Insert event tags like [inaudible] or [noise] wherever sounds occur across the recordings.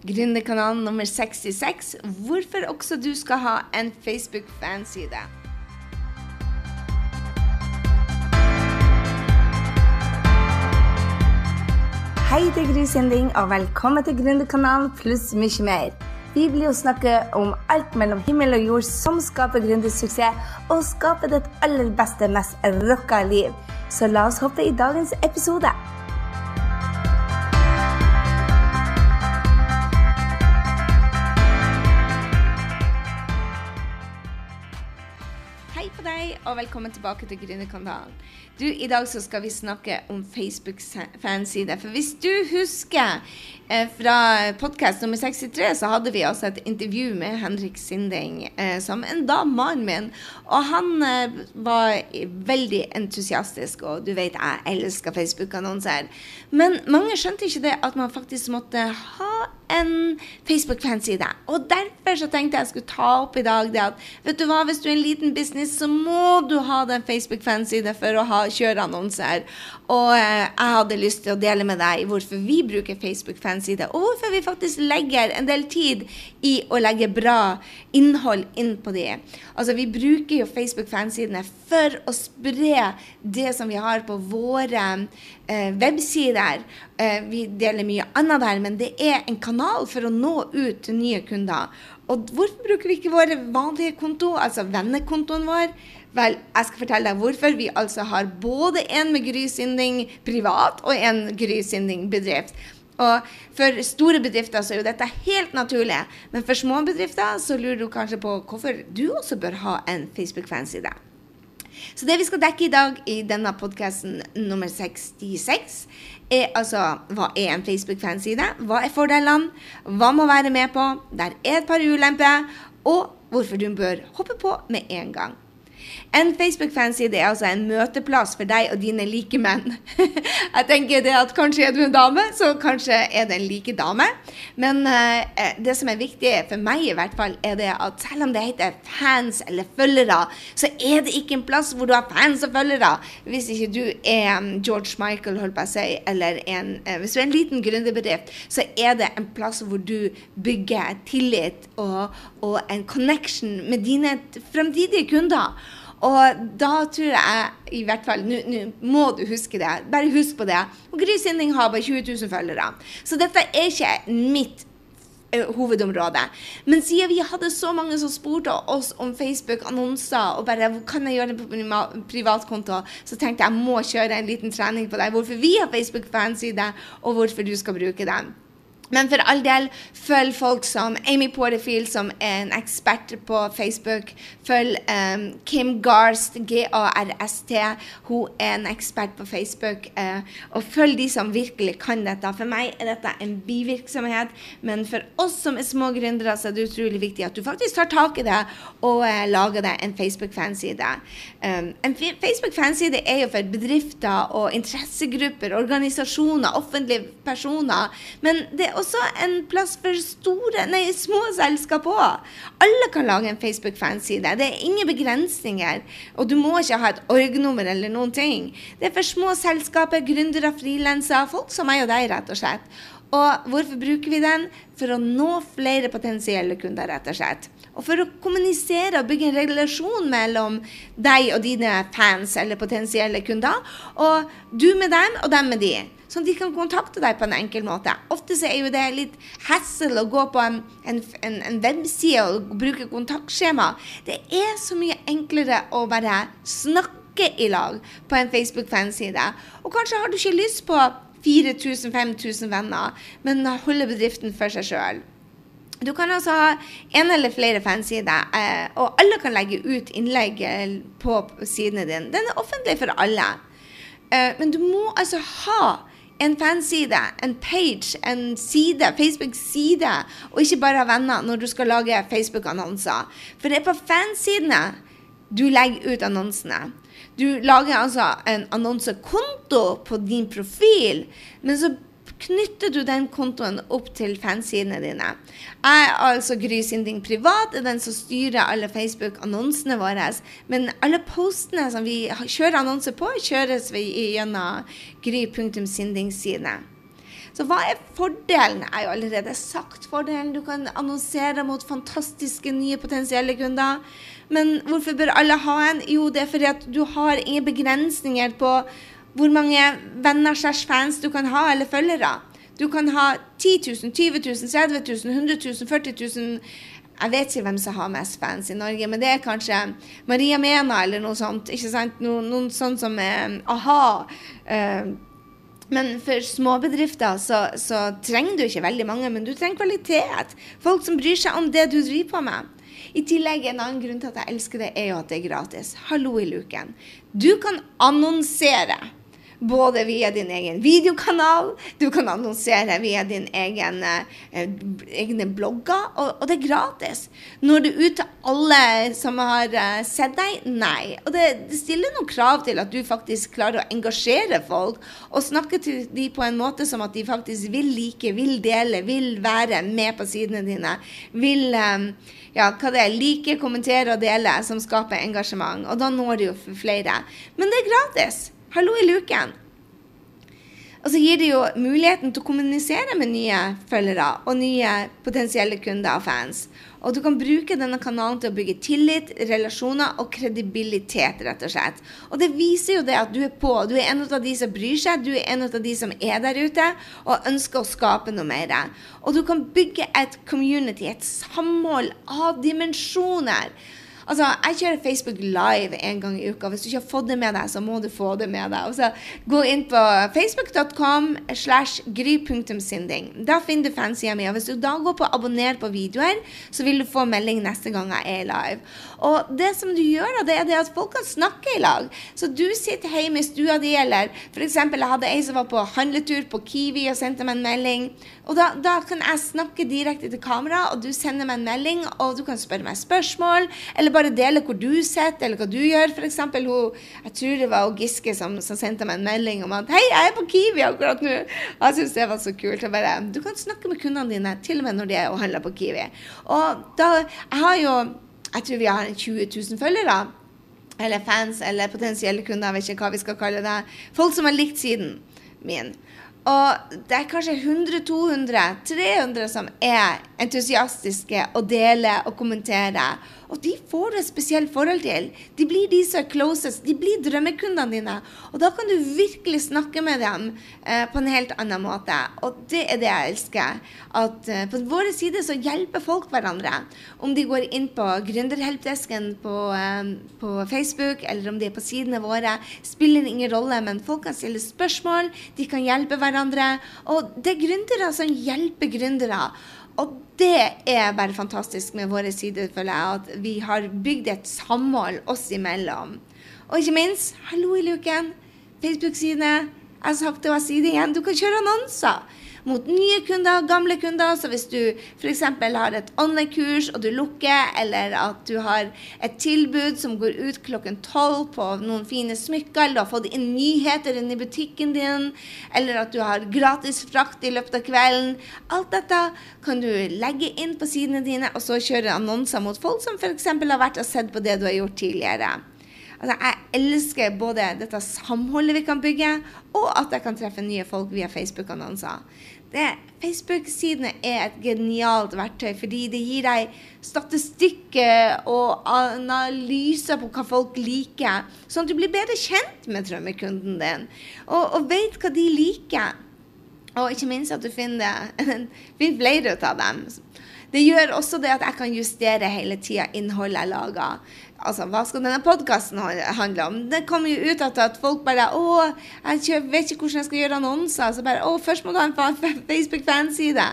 Gründerkanalen nummer 66, hvorfor også du skal ha en Facebook-fanside. Hei, det er Gry Sinding, og velkommen til Gründerkanalen pluss mye mer. Vi blir jo snakke om alt mellom himmel og jord som skaper gründersuksess, og skaper ditt aller beste, mest rocka liv. Så la oss hoppe i dagens episode. Og velkommen tilbake til Gründerkanalen. Du, I dag så skal vi snakke om Facebook-fanside. For hvis du husker eh, fra podkast nummer 63, så hadde vi altså et intervju med Henrik Sinding, eh, som en da mannen min. Og han eh, var veldig entusiastisk, og du vet jeg elsker Facebook-annonser. Men mange skjønte ikke det at man faktisk måtte ha en Facebook-fanside. Og derfor så tenkte jeg jeg skulle ta opp i dag det at vet du hva, hvis du er en liten business, så må du ha den Facebook-fanside for å ha, kjøre annonser. Og eh, jeg hadde lyst til å dele med deg hvorfor vi bruker Facebook-fanside, og hvorfor vi faktisk legger en del tid i å legge bra innhold inn på det. Altså, vi bruker jo Facebook-fansidene for å spre det som vi har på våre eh, websider. Eh, vi deler mye annet der, men det er en kanal for å nå ut til nye kunder. Og hvorfor bruker vi ikke våre vanlige konto, altså vennekontoen vår? Vel, jeg skal fortelle deg hvorfor vi altså har både en med Gry Sinding privat og en Gry Sinding bedrift. Og For store bedrifter så er jo dette helt naturlig, men for små bedrifter så lurer du kanskje på hvorfor du også bør ha en Facebook-fanside. Så det vi skal dekke i dag i denne podkasten nummer 66, er altså hva er en Facebook-fanside? Hva er fordelene? Hva må være med på? Der er et par ulemper. Og hvorfor du bør hoppe på med en gang. En Facebook-fanside er altså en møteplass for deg og dine likemenn. [laughs] Jeg tenker det at kanskje er du en dame, så kanskje er det en like dame. Men uh, det som er viktig for meg i hvert fall, er det at selv om det heter fans eller følgere, så er det ikke en plass hvor du har fans og følgere. Hvis ikke du er um, George Michael, holdt på å si, eller en, uh, hvis du er en liten gründerbedrift, så er det en plass hvor du bygger tillit og, og en connection med dine fremtidige kunder. Og da tror jeg i hvert fall Nå må du huske det. Bare husk på det. Og Gry Sinding har bare 20 000 følgere. Så dette er ikke mitt uh, hovedområde. Men siden vi hadde så mange som spurte oss om Facebook-annonser, og bare kan jeg gjøre det på min privatkonto, så tenkte jeg jeg må kjøre en liten trening på deg. Hvorfor vi har Facebook-fanside, og hvorfor du skal bruke den. Men for all del, følg folk som Amy Porterfield, som er en ekspert på Facebook. Følg um, Kim Garst, G-A-R-S-T. Hun er en ekspert på Facebook. Uh, og følg de som virkelig kan dette. For meg er dette en bivirksomhet, men for oss som er små gründere, så er det utrolig viktig at du faktisk tar tak i det og uh, lager deg en Facebook-fanside. Um, en Facebook-fanside er jo for bedrifter og interessegrupper, organisasjoner, offentlige personer. men det er også en plass for store, nei, små selskap òg. Alle kan lage en Facebook-fanside. Det er ingen begrensninger. Og du må ikke ha et org-nummer eller noen ting. Det er for små selskaper, gründere, frilansere, folk som meg og deg, rett og slett. Og hvorfor bruker vi den? For å nå flere potensielle kunder, rett og slett. Og for å kommunisere og bygge en relasjon mellom deg og dine fans eller potensielle kunder. Og du med dem, og dem med de sånn at de kan kontakte deg på en enkel måte. Ofte så er jo det litt hassle å gå på en, en, en, webside og bruke kontaktskjema. Det er så mye enklere å bare snakke i lag på en Facebook-fanside. Og kanskje har du ikke lyst på 4000-5000 venner, men holde bedriften for seg sjøl. Du kan altså ha en eller flere fansider, eh, og alle kan legge ut innlegg eh, på sidene dine. Den er offentlig for alle. Eh, men du må altså ha en fanside, en page, en side, Facebook-side, og ikke bare ha venner når du skal lage Facebook-annonser. For det er på fansidene du legger ut annonsene. Du lager altså en annonsekonto på din profil, men så knytter du den kontoen opp til fansidene dine. Jeg, er altså Gry Sinding privat, er den som styrer alle Facebook-annonsene våre. Men alle postene som vi kjører annonser på, kjøres vi gjennom gry.sinding-sidene. Så hva er fordelen? Jeg har jo allerede sagt fordelen. Du kan annonsere mot fantastiske nye potensielle kunder. Men hvorfor bør alle ha en? Jo, det er fordi at du har ingen begrensninger på hvor mange venner slash fans du kan ha, eller følgere. Du kan ha 10 000, 20 000, 30 000, 100 000, 40 000 jeg vet ikke hvem som har mest fans i Norge, men det er kanskje Maria Mena eller noe sånt. ikke sant? Noen, noen sånn som eh, a-ha. Eh, men for småbedrifter så, så, trenger du ikke veldig mange, men du trenger kvalitet. Folk som bryr seg om det du driver på med. I tillegg, en annen grunn til at jeg elsker det, er jo at det er gratis. Hallo i luken. Du kan annonsere både via din egen videokanal, du kan annonsere via din egen eh, egne blogger, og, og, det er gratis. Når du ut til alle som har eh, sett deg? Nei. Og det, det, stiller noen krav til at du faktisk klarer å engasjere folk og snakke til dem på en måte som at de faktisk vil like, vil dele, vil være med på sidene dine. Vil eh, ja, hva det er, like, kommentere og dele, som skaper engasjement. Og da når du jo flere. Men det er gratis. Hallo i luken. Og så gir det jo muligheten til å kommunisere med nye følgere og nye potensielle kunder og fans. Og du kan bruke denne kanalen til å bygge tillit, relasjoner og kredibilitet, rett og slett. Og det viser jo det at du er på. Du er en av de som bryr seg, du er en av de som er der ute og ønsker å skape noe mer. Og du kan bygge et community, et samhold av dimensjoner. Altså, jeg kjører Facebook Live en gang i uka. Hvis du ikke har fått det med deg, så må du få det med deg. Altså, gå inn på facebook.com slash gry.sinding. Da finner du fansida mi. Og hvis du da går på abonner på videoer, så vil du få melding neste gang jeg er live. Og det som du gjør, det er det at folk kan snakke i lag. Så du sitter hjemme i stua di, eller f.eks. jeg hadde ei som var på handletur på Kiwi og sendte meg en melding. Og da, da, kan jeg snakke direkte til kamera, og du sender meg en melding, og du kan spørre meg spørsmål, eller bare dele hvor du sitter, eller hva du gjør. Eksempel, jeg tror det var Giske som, som, sendte meg en melding om at 'Hei, jeg er på Kiwi akkurat nå'. Jeg syns det var så kult. Bare, du kan snakke med kundene dine, til og med når de er og handler på Kiwi. Og da Jeg har jo Jeg tror vi har 20 000 følgere eller fans eller potensielle kunder, jeg vet ikke hva vi skal kalle det. Folk som har likt siden min. Og det er kanskje 100-200, 300 som er entusiastiske og deler og kommenterer. Og de får du et spesielt forhold til. De blir de som er closest. De blir drømmekundene dine. Og da kan du virkelig snakke med dem eh, på en helt annen måte. Og det er det jeg elsker. At eh, på våre sider så hjelper folk hverandre. Om de går inn på gründerhelpdesken på, eh, på Facebook, eller om de er på sidene våre, spiller ingen rolle. Men folk kan stille spørsmål, de kan hjelpe hverandre. Og det er gründere som hjelper gründere. Og det er bare fantastisk med våre sider, føler jeg, at vi har bygd et samhold oss imellom. Og ikke minst, hallo i luken, Facebook-sidene. Jeg har sagt det, og jeg sier det igjen, du kan kjøre annonser mot nye kunder, gamle kunder. Så hvis du f.eks. har et online-kurs og du lukker, eller at du har et tilbud som går ut klokken tolv på noen fine smykker, eller du har fått inn nyheter inn i butikken din, eller at du har gratis frakt i løpet av kvelden Alt dette kan du legge inn på sidene dine, og så kjøre annonser mot folk som f.eks. har vært og sett på det du har gjort tidligere. Altså, jeg elsker både dette samholdet vi kan bygge, og at jeg kan treffe nye folk via Facebook-annonser. Facebook-sidene er et genialt verktøy fordi det gir deg statistikker og analyser på hva folk liker, sånn at du blir bedre kjent med drømmekunden din og, og vet hva de liker. Og ikke minst at du finner, [laughs] finner flere av dem. Det gjør også det at jeg kan justere hele tida innholdet jeg lager. Altså, hva skal denne podkasten handle om? Det kommer jo ut at folk bare Å, jeg vet ikke hvordan jeg skal gjøre annonser. Så bare Å, først må du ha en Facebook-fanside.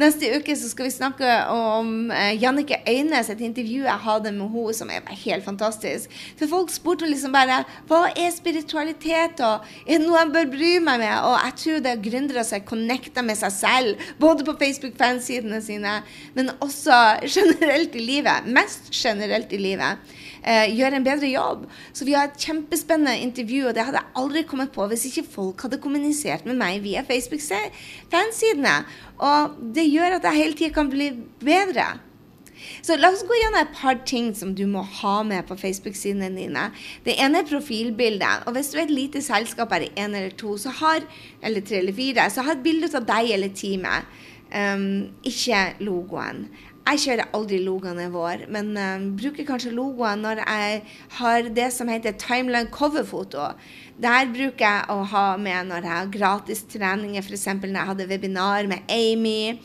Neste uke så skal vi snakke om uh, Jannike Øynes, et intervju jeg hadde med henne som er helt fantastisk. For folk spurte liksom bare Hva er spiritualitet, og er det noe jeg bør bry meg med? Og jeg tror det er gründere som er connecta med seg selv, både på Facebook-fansidene sine, men også generelt i livet. Mest generelt i livet eh, gjøre en bedre jobb. Så vi har et kjempespennende intervju, og det hadde jeg aldri kommet på hvis ikke folk hadde kommunisert med meg via Facebook-fansidene. Og det gjør at jeg hele tida kan bli bedre. Så la oss gå gjennom et par ting som du må ha med på Facebook-sidene dine. Det ene er profilbildet. Og hvis du er et lite selskap, er én eller to, så har, eller tre eller fire, så har et bilde av deg eller teamet. Um, ikke logoen. Jeg kjører aldri logoene våre, men um, bruker kanskje logoen når jeg har det som heter timeline cover-foto. Der bruker jeg å ha med når jeg har gratis treninger, f.eks. når jeg hadde webinar med Amy,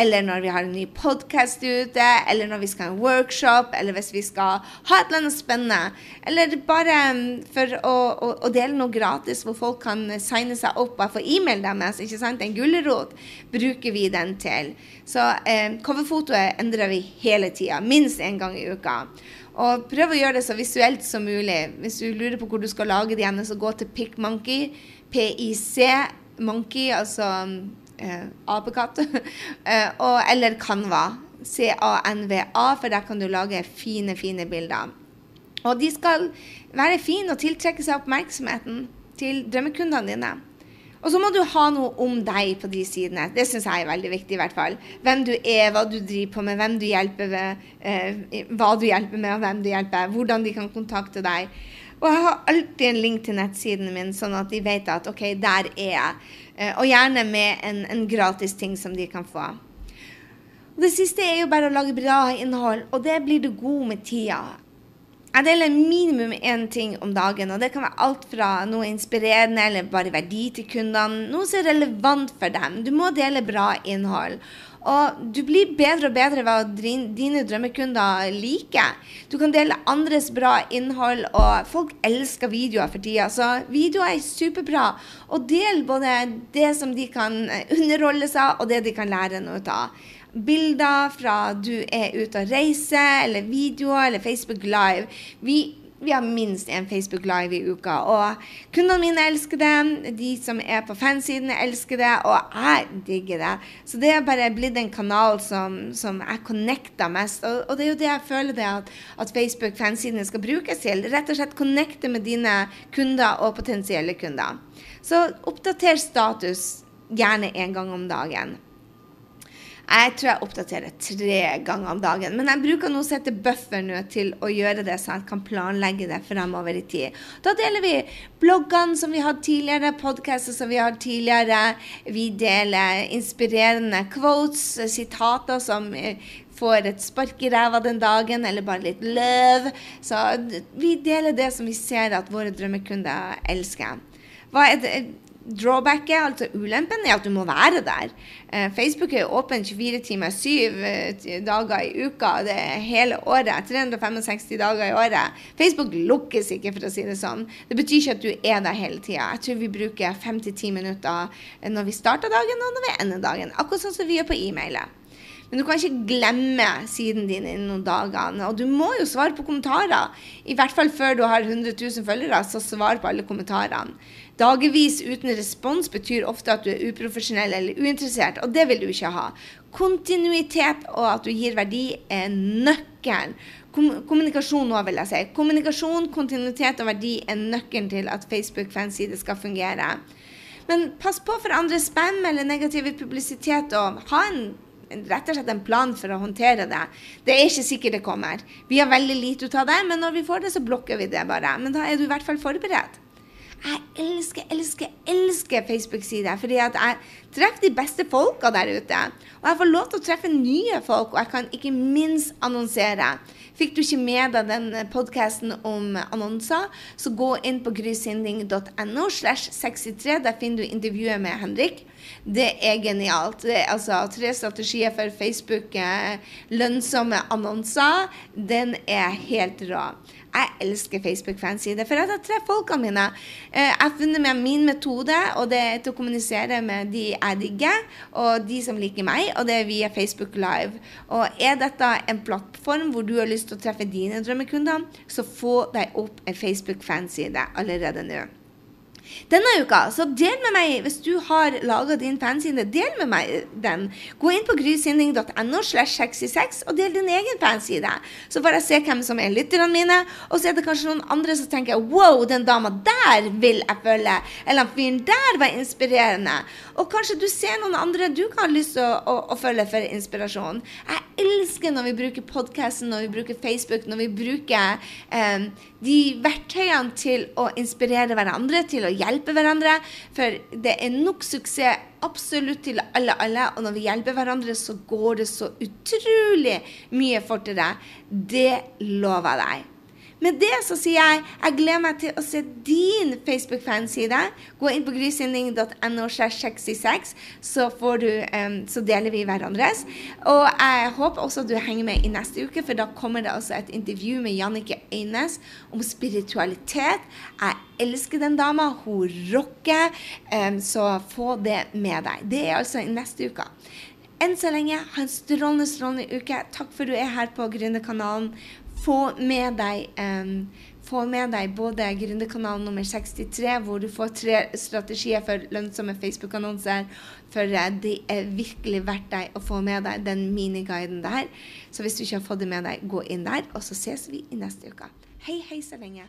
eller når vi har en ny podkast ute, eller når vi skal ha en workshop, eller hvis vi skal ha et eller annet spennende. Eller bare um, for å, å, å dele noe gratis hvor folk kan signe seg opp og få e-mail deres. ikke sant? En gulrot bruker vi den til. Så eh, coverfotoet endrer vi hele tida, minst én gang i uka. Og prøv å gjøre det så visuelt som mulig. Hvis du lurer på hvor du skal lage det igjen, så gå til PicMonkey. PIC Monkey, altså eh, apekatt. [laughs] eh, eller Canva. C-A-N-V-A, for der kan du lage fine, fine bilder. Og de skal være fine og tiltrekke seg oppmerksomheten til drømmekundene dine. Og så må du ha noe om deg på de sidene. Det syns jeg er veldig viktig. i hvert fall. Hvem du er, hva du driver på med, hvem du hjelper med, eh, hva du hjelper med, og hvem du hjelper, hvordan de kan kontakte deg. Og jeg har alltid en link til nettsiden min, sånn at de vet at OK, der er jeg. Eh, og gjerne med en, en gratis ting som de kan få. Og det siste er jo bare å lage bra innhold, og det blir du god med tida. Jeg deler minimum én ting om dagen, og det kan være alt fra noe inspirerende eller bare verdi til kundene, noe som er relevant for dem. Du må dele bra innhold. Og du blir bedre og bedre ved å dine drømmekunder liker. Du kan dele andres bra innhold, og folk elsker videoer for tida. Så videoer er superbra. Og del både det som de kan underholde seg, og det de kan lære noe av bilder fra du er ute og reiser, eller videoer, eller Facebook Live. Vi, vi har minst en Facebook Live i uka. Og kundene mine elsker det. De som er på fansidene, elsker det. Og jeg digger det. Så det er bare blitt en kanal som, som jeg connecter mest. Og, og, det er jo det jeg føler det at, at Facebook-fansidene skal brukes til. Rett og slett connecte med dine kunder og potensielle kunder. Så oppdater status gjerne en gang om dagen. Jeg tror jeg oppdaterer tre ganger om dagen. Men jeg bruker nå å sette buffer nå til å gjøre det, så jeg kan planlegge det fremover i tid. Da deler vi bloggene som vi hadde tidligere, podkaster som vi hadde tidligere. Vi deler inspirerende quotes, sitater som får et spark i ræva den dagen, eller bare litt løv. Så vi deler det som vi ser at våre drømmekunder elsker. Hva er det? Drawbacket, altså ulempen, er at du må være der. Eh, Facebook er åpen 24 timer, 7 eh, dager i uka. Det er hele året. 365 dager i året. Facebook lukkes ikke, for å si det sånn. Det betyr ikke at du er der hele tida. Jeg tror vi bruker 5-10 minutter når vi starter dagen og når vi ender dagen. Akkurat sånn som vi gjør på e-mailer. Men du kan ikke glemme siden din innen noen dager. Og du må jo svare på kommentarer. I hvert fall før du har 100 000 følgere, så svar på alle kommentarene. Dagevis uten respons betyr ofte at du er uprofesjonell eller uinteressert, og det vil du ikke ha. Kontinuitet og at du gir verdi, er nøkkelen. Kommunikasjon nå, vil jeg si. Kommunikasjon, kontinuitet og verdi er nøkkelen til at Facebook-fanside skal fungere. Men pass på for andre spam eller negativ publisitet, og ha en rett og slett en plan for å håndtere det. Det er ikke sikkert det kommer. Vi har veldig lite ut av det, men når vi får det, så blokker vi det bare. Men da er du i hvert fall forberedt. Jeg elsker, elsker, elsker Facebook-sider, fordi at jeg treffer de beste folka der ute. Og jeg får lov til å treffe nye folk, og jeg kan ikke minst annonsere. Fikk du ikke med deg den podkasten om annonser, så gå inn på grysinding.no slash 63. Der finner du intervjuet med Henrik. Det er genialt. Det er altså tre strategier for Facebook, eh, lønnsomme annonser. Den er helt rå. Jeg elsker Facebook-fanside, for jeg treffer folkene mine. Eh, jeg har funnet med min metode, og det er til å kommunisere med de jeg digger, og de som liker meg, og det er via Facebook Live. Og er dette en plattform hvor du har lyst til å treffe dine drømmekunder, så få deg opp en Facebook-fanside allerede nå. Denne uka, så del med meg hvis du har laga din fanside. Del med meg den. Gå inn på grysynding.no slash 66 og del din egen fanside. Så får jeg se hvem som er lytterne mine. Og så er det kanskje noen andre som tenker wow, den dama der vil jeg følge. Eller den fyren der var inspirerende. Og kanskje du ser noen andre du kan ha lyst til å, å, å, følge for inspirasjon. Jeg elsker når vi bruker podkasten, når vi bruker Facebook, når vi bruker eh, de verktøyene til å inspirere hverandre, til å hjelpe hverandre. For det er nok suksess absolutt til alle, alle. Og når vi hjelper hverandre, så går det så utrolig mye fortere. Det lover jeg deg. Med det så sier jeg jeg gleder meg til å se din Facebook-fanside. Gå inn på grysynding.no, så, um, så deler vi hverandres. Og jeg håper også du henger med i neste uke, for da kommer det altså et intervju med Jannike Øynes om spiritualitet. Jeg elsker den dama. Hun rocker. Um, så få det med deg. Det er altså i neste uke. Enn så lenge, ha en strålende, strålende uke. Takk for du er her på Gründerkanalen få med deg um, få med deg både Gründerkanal nummer 63, hvor du får tre strategier for lønnsomme Facebook-annonser. For uh, det er virkelig verdt deg å få med deg den miniguiden der. Så hvis du ikke har fått det med deg, gå inn der, og så ses vi i neste uke. Hei, hei så lenge.